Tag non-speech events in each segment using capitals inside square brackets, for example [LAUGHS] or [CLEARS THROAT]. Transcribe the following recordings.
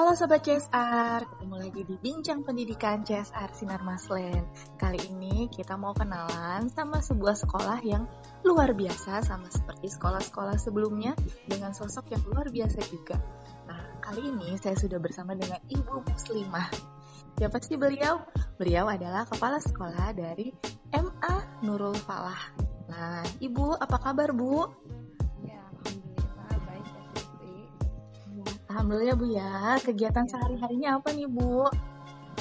Halo Sobat CSR, ketemu lagi di Bincang Pendidikan CSR Sinar Maslen. Kali ini kita mau kenalan sama sebuah sekolah yang luar biasa sama seperti sekolah-sekolah sebelumnya dengan sosok yang luar biasa juga. Nah, kali ini saya sudah bersama dengan Ibu Muslimah. Siapa sih beliau? Beliau adalah kepala sekolah dari MA Nurul Falah. Nah, Ibu, apa kabar Bu? Alhamdulillah Bu ya. Kegiatan ya. sehari-harinya apa nih Bu?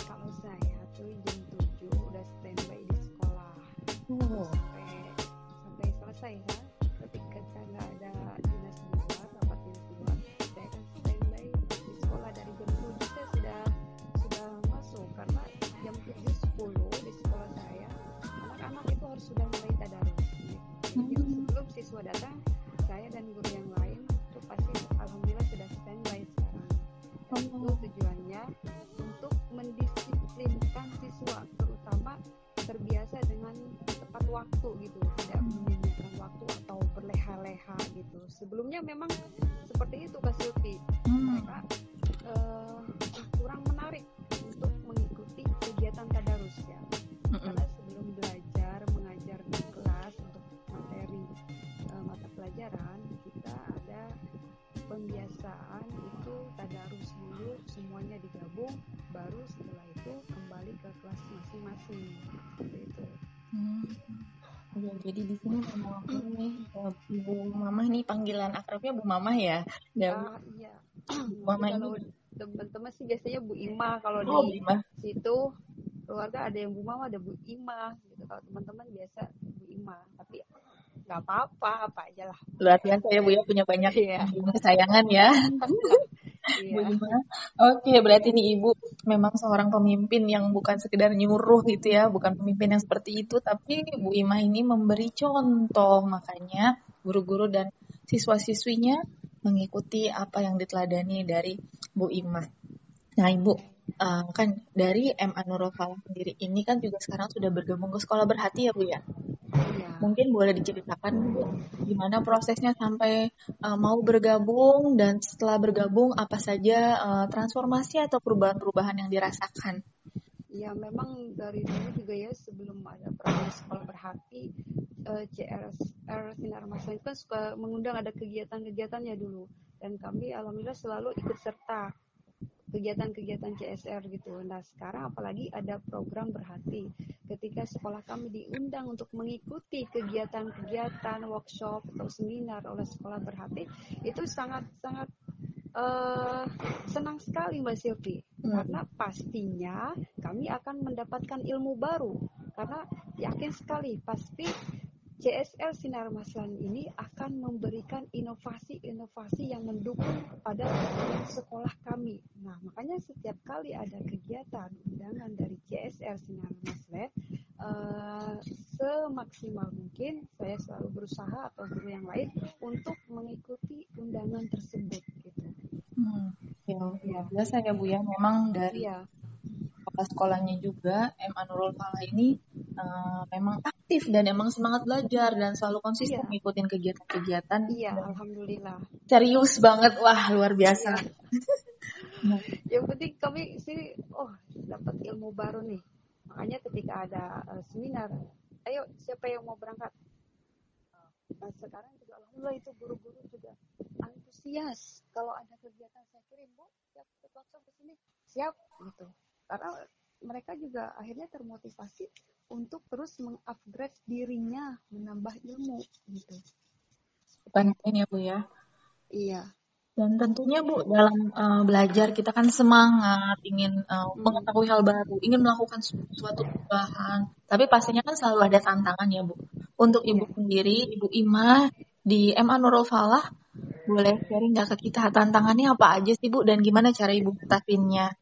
Kalau saya tuh jam 7 udah standby di sekolah. Oh. Waktu gitu tidak menyediakan waktu atau berleha-leha gitu sebelumnya memang seperti itu Kak Silvi hmm. mereka uh, kurang menarik untuk mengikuti kegiatan tadarus ya hmm. karena sebelum belajar mengajar di kelas untuk materi uh, mata pelajaran kita ada pembiasaan itu tadarus dulu semuanya digabung baru setelah itu kembali ke kelas masing-masing jadi di sini memang ini Bu Mamah nih panggilan akrabnya Bu Mamah ya. Ya, uh, iya. Bu Mamah kalau teman-teman sih biasanya Bu Ima kalau oh, di Ima. situ keluarga ada yang Bu Mama ada Bu Ima gitu. Kalau teman-teman biasa Bu Ima, tapi nggak apa-apa apa aja lah luar biasa ya bu ya punya banyak ya. kesayangan [LAUGHS] ya iya. Oke, berarti nih Ibu memang seorang pemimpin yang bukan sekedar nyuruh gitu ya, bukan pemimpin yang seperti itu, tapi Bu Ima ini memberi contoh, makanya guru-guru dan siswa-siswinya mengikuti apa yang diteladani dari Bu Ima. Nah, Ibu, uh, kan dari MA Nurul sendiri ini kan juga sekarang sudah bergabung ke sekolah berhati ya Bu ya? Iya. Mungkin boleh diceritakan gimana prosesnya sampai uh, mau bergabung dan setelah bergabung apa saja uh, transformasi atau perubahan-perubahan yang dirasakan? Ya memang dari dulu juga ya sebelum ada program sekolah berhati uh, CRSR Sinar Masa itu kan suka mengundang ada kegiatan-kegiatannya dulu dan kami alhamdulillah selalu ikut serta kegiatan-kegiatan CSR gitu. Nah sekarang apalagi ada program berhati. Ketika sekolah kami diundang untuk mengikuti kegiatan-kegiatan workshop atau seminar oleh sekolah berhati, itu sangat-sangat uh, senang sekali Mbak Silvi. Hmm. Karena pastinya kami akan mendapatkan ilmu baru. Karena yakin sekali pasti CSL Sinar Maslan ini akan memberikan inovasi-inovasi yang mendukung pada sekolah kami. Nah, makanya setiap kali ada kegiatan undangan dari CSL Sinar Maslan, uh, semaksimal mungkin saya selalu berusaha atau guru yang lain untuk mengikuti undangan tersebut. Gitu. Hmm, ya, ya biasa ya Bu ya, memang dari ya sekolahnya juga MA Nurul Falah ini uh, memang aktif dan emang semangat belajar dan selalu konsisten iya. ngikutin kegiatan-kegiatan. Iya, alhamdulillah. Serius banget, wah luar biasa. Iya. [LAUGHS] Yang penting kami sih, oh dapat ilmu baru nih. Makanya ketika ada uh, seminar, ayo siapa yang mau berangkat? Nah, sekarang juga alhamdulillah itu guru-guru juga antusias. Kalau ada kegiatan saya kirim, Bu, siap ikut workshop ke sini. Siap gitu. Karena mereka juga akhirnya termotivasi untuk terus mengupgrade dirinya, menambah ilmu gitu. Penting ya Bu ya. Iya. Dan tentunya Bu dalam uh, belajar kita kan semangat, ingin uh, hmm. mengetahui hal baru, ingin melakukan suatu perubahan. Tapi pastinya kan selalu ada tantangan ya Bu. Untuk Ibu ya. sendiri, Ibu Ima di MA Nurul Falah, boleh sharing nggak ke kita tantangannya apa aja sih Bu dan gimana cara Ibu ngatasinnya?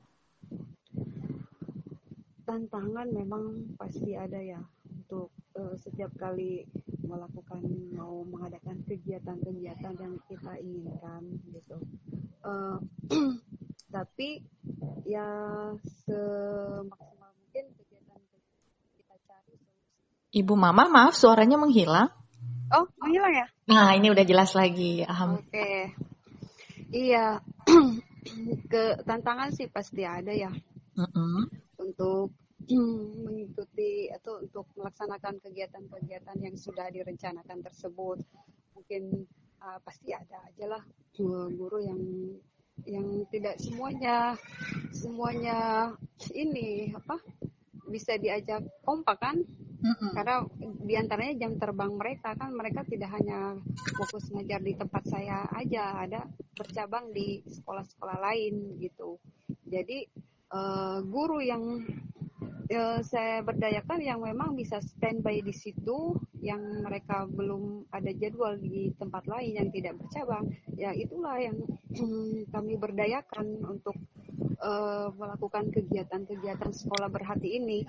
Tantangan memang pasti ada ya untuk uh, setiap kali melakukan mau mengadakan kegiatan-kegiatan yang kita inginkan gitu. Uh, [CLEARS THROAT] tapi ya semaksimal mungkin kegiatan kita cari solusi. Ibu Mama, maaf suaranya menghilang. Oh, menghilang ya? Nah, ini udah jelas lagi. Oke. Okay. Iya. [CLEARS THROAT] ke tantangan sih pasti ada ya Mm-mm. Untuk [CLEARS THROAT] mengikuti atau untuk melaksanakan kegiatan-kegiatan yang sudah direncanakan tersebut. Mungkin uh, pasti ada aja lah guru yang yang tidak semuanya semuanya ini apa bisa diajak kompak kan? Mm-mm. karena di antaranya jam terbang mereka kan mereka tidak hanya fokus ngajar di tempat saya aja ada bercabang di sekolah-sekolah lain gitu. Jadi eh, guru yang eh, saya berdayakan yang memang bisa standby di situ yang mereka belum ada jadwal di tempat lain yang tidak bercabang ya itulah yang [CLEARS THROAT] kami berdayakan untuk eh, melakukan kegiatan-kegiatan sekolah berhati ini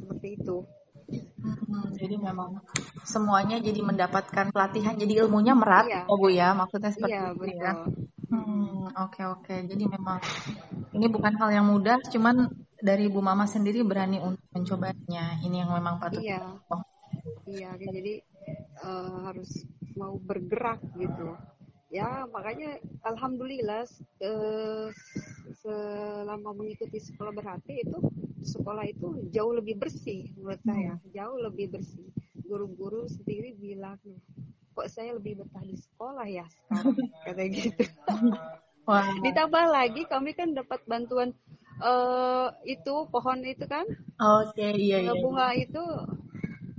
seperti itu Mm-mm. Jadi memang semuanya jadi mendapatkan pelatihan, jadi ilmunya merata Iya. ya Bu ya, maksudnya seperti iya itu ya. Hmm, oke oke. Jadi memang ini bukan hal yang mudah, cuman dari Bu Mama sendiri berani untuk mencobanya. Ini yang memang patut. iya Oh, Iya, kan jadi eh, harus mau bergerak gitu. Ya, makanya alhamdulillah eh, selama mengikuti sekolah berhati itu sekolah itu jauh lebih bersih menurut saya, jauh lebih bersih. Guru-guru sendiri bilang, kok saya lebih betah di sekolah ya sekarang, [LAUGHS] kata gitu. [LAUGHS] Wah, Ditambah lagi kami kan dapat bantuan eh itu pohon itu kan oke iya iya. bunga itu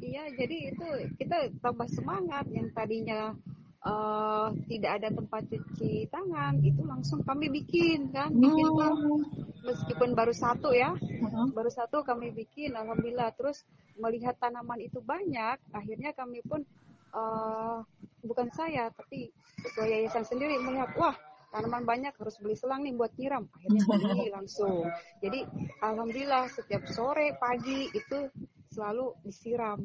iya jadi itu kita tambah semangat yang tadinya eh, tidak ada tempat cuci tangan itu langsung kami bikin kan bikin Hmm. meskipun baru satu ya Mm-mm. baru satu kami bikin alhamdulillah terus melihat tanaman itu banyak akhirnya kami pun eh, bukan saya tapi ketua yayasan sendiri melihat wah tanaman banyak harus beli selang nih buat nyiram. Akhirnya beli [LAUGHS] langsung. Jadi alhamdulillah setiap sore pagi itu selalu disiram.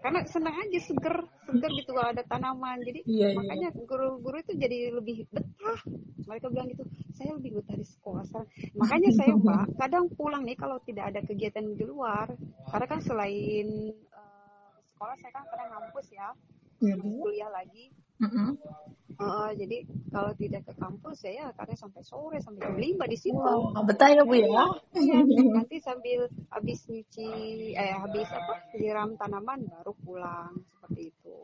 Karena senang aja seger seger gitu kalau ada tanaman. Jadi Iya, iya. makanya guru-guru itu jadi lebih betah. Mereka bilang gitu saya lebih betah di sekolah sekarang." makanya saya [LAUGHS] mbak kadang pulang nih kalau tidak ada kegiatan di luar karena kan selain eh, sekolah saya kan kadang ngampus ya Iya, kuliah lagi. Mm-mm. Eh, jadi kalau tidak ke kampus saya kadang sampai sore sampai jam lima di situ. Wah, betah ya Bu ya. [LAUGHS] Iya, nanti sambil habis nyuci eh habis apa nyiram tanaman baru pulang. Seperti itu.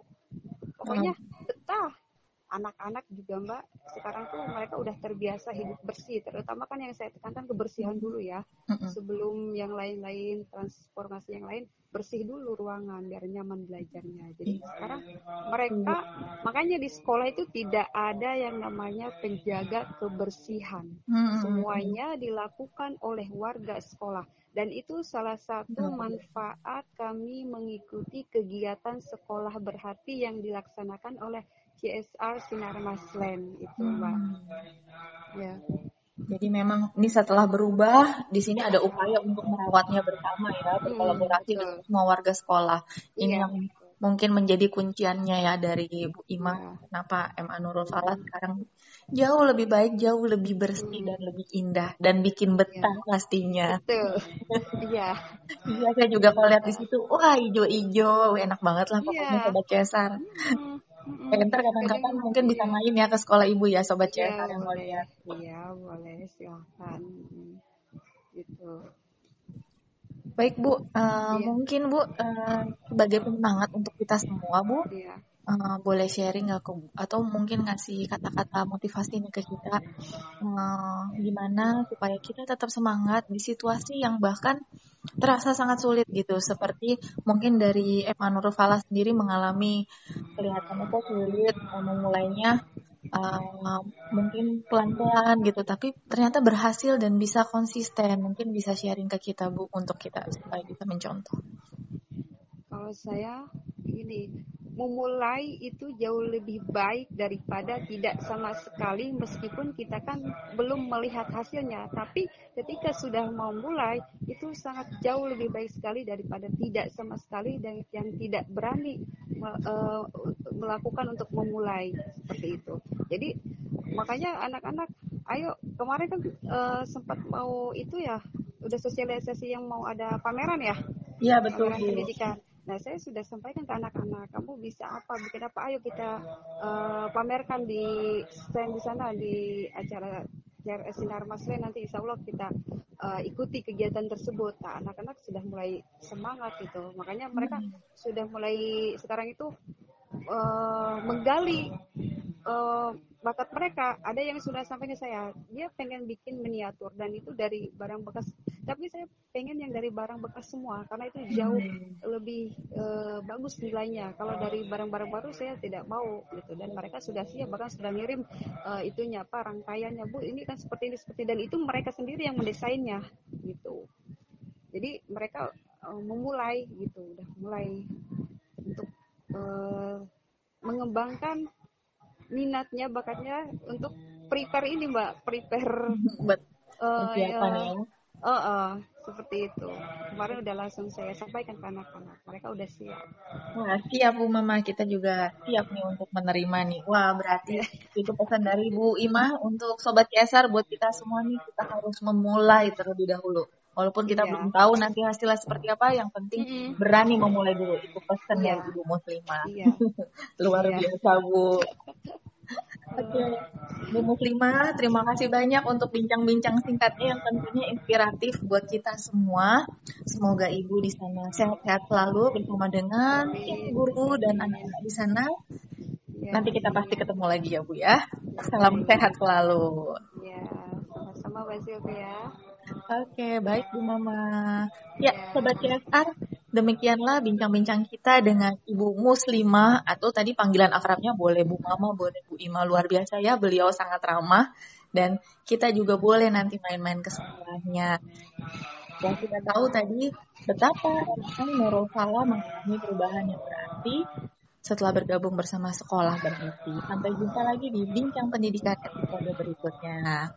Pokoknya betah anak-anak juga mbak. Sekarang tuh mereka udah terbiasa hidup bersih terutama kan yang saya tekankan kebersihan dulu ya. Sebelum yang lain-lain transformasi yang lain bersih dulu ruangan biar nyaman belajarnya. Jadi sekarang mereka makanya di sekolah itu tidak ada yang namanya penjaga kebersihan. Semuanya dilakukan oleh warga sekolah. Dan itu salah satu manfaat kami mengikuti kegiatan sekolah berhati yang dilaksanakan oleh CSR Sinar Maslen itu mbak ya Jadi memang ini setelah berubah, di sini ada upaya untuk merawatnya bersama ya, berkolaborasi betul. dengan semua warga sekolah. Ini Iya, yang mungkin menjadi kunciannya ya dari Bu Ima. Iya. Kenapa MA Nurul Falah sekarang jauh lebih baik, jauh lebih bersih dan lebih indah dan bikin betah pastinya. betul iya Iya, saya juga kalau lihat di situ, wah hijau-hijau, enak banget lah pokoknya Iya. Sobat Cesar. Mm, mm, Eh, ntar kapan-kapan mungkin bisa main ya ke sekolah ibu ya Sobat Iya, Cesar yang mau boleh. lihat. Iya, boleh. Silahkan. Gitu. Baik Bu, eh, Iya. mungkin Bu eh, sebagai penyemangat untuk kita semua Bu, Iya. eh, boleh sharing nggak ke? Atau mungkin ngasih kata-kata motivasi nih ke kita, eh, gimana supaya kita tetap semangat di situasi yang bahkan terasa sangat sulit gitu, seperti mungkin dari Emma Nurul Falah sendiri mengalami kelihatannya kok sulit memulainya eh, mungkin pelan-pelan gitu, tapi ternyata berhasil dan bisa konsisten. Mungkin bisa sharing ke kita Bu untuk kita supaya bisa mencontoh. Kalau saya gini, memulai itu jauh lebih baik daripada tidak sama sekali meskipun kita kan belum melihat hasilnya. Tapi ketika sudah mau mulai itu sangat jauh lebih baik sekali daripada tidak sama sekali dan yang tidak berani eh, melakukan untuk memulai seperti itu. Jadi makanya anak-anak ayo kemarin kan eh, sempat mau itu ya udah sosialisasi yang mau ada pameran ya Iya betul pameran pendidikan. Nah, saya sudah sampaikan ke anak-anak, kamu bisa apa, bikin apa, ayo kita eh, pamerkan di stand di sana di acara sinar masle nanti insya Allah kita uh, ikuti kegiatan tersebut. Nah, anak-anak sudah mulai semangat itu. Makanya mereka hmm. sudah mulai sekarang itu uh, menggali uh, bakat mereka. Ada yang sudah sampai ke saya, dia pengen bikin miniatur dan itu dari barang bekas. Tapi saya pengen yang dari barang bekas semua karena itu jauh hmm. lebih uh, bagus nilainya. Kalau dari barang-barang baru saya tidak mau gitu dan mereka sudah siap bahkan sudah ngirim uh, itunya apa rangkaiannya bu ini kan seperti ini seperti dan itu mereka sendiri yang mendesainnya gitu. Jadi mereka uh, memulai gitu udah mulai untuk uh, mengembangkan minatnya bakatnya untuk prepare ini mbak. Prepare [LAUGHS] buat uh, ya, ya. Uh, uh, seperti itu. Kemarin udah langsung saya sampaikan ke anak-anak. Mereka udah siap. Wah siap bu mama. Kita juga siap nih untuk menerima nih. Wah berarti iya. itu pesan dari Bu Ima untuk sobat KSR buat kita semua nih. Kita harus memulai terlebih dahulu Walaupun kita yeah. belum tahu nanti hasilnya seperti apa, yang penting mm -hmm. berani memulai dulu. Itu pesan yeah. dari Ibu Muslimah. [LAUGHS] Yeah. Luar yeah. biasa, Bu. Oke. Bu Muslimah, terima kasih banyak untuk bincang-bincang singkatnya yang tentunya inspiratif buat kita semua. Semoga Ibu di sana sehat-sehat selalu bersama dengan guru dan anak-anak di sana. Ya. Nanti kita pasti ketemu lagi ya Bu ya. Salam sehat selalu. Ya, sama-sama Bu ya. Oke, baik Bu Mama. Ya, Sobat CSR, demikianlah bincang-bincang kita dengan Ibu Muslimah atau tadi panggilan akrabnya boleh Bu Mama, boleh Bu Ima. Luar biasa ya, beliau sangat ramah dan kita juga boleh nanti main-main ke sekolahnya. Dan kita tahu tadi betapa Nurul mengalami perubahan yang berarti setelah bergabung bersama sekolah berarti. Sampai jumpa lagi di bincang pendidikan episode berikutnya.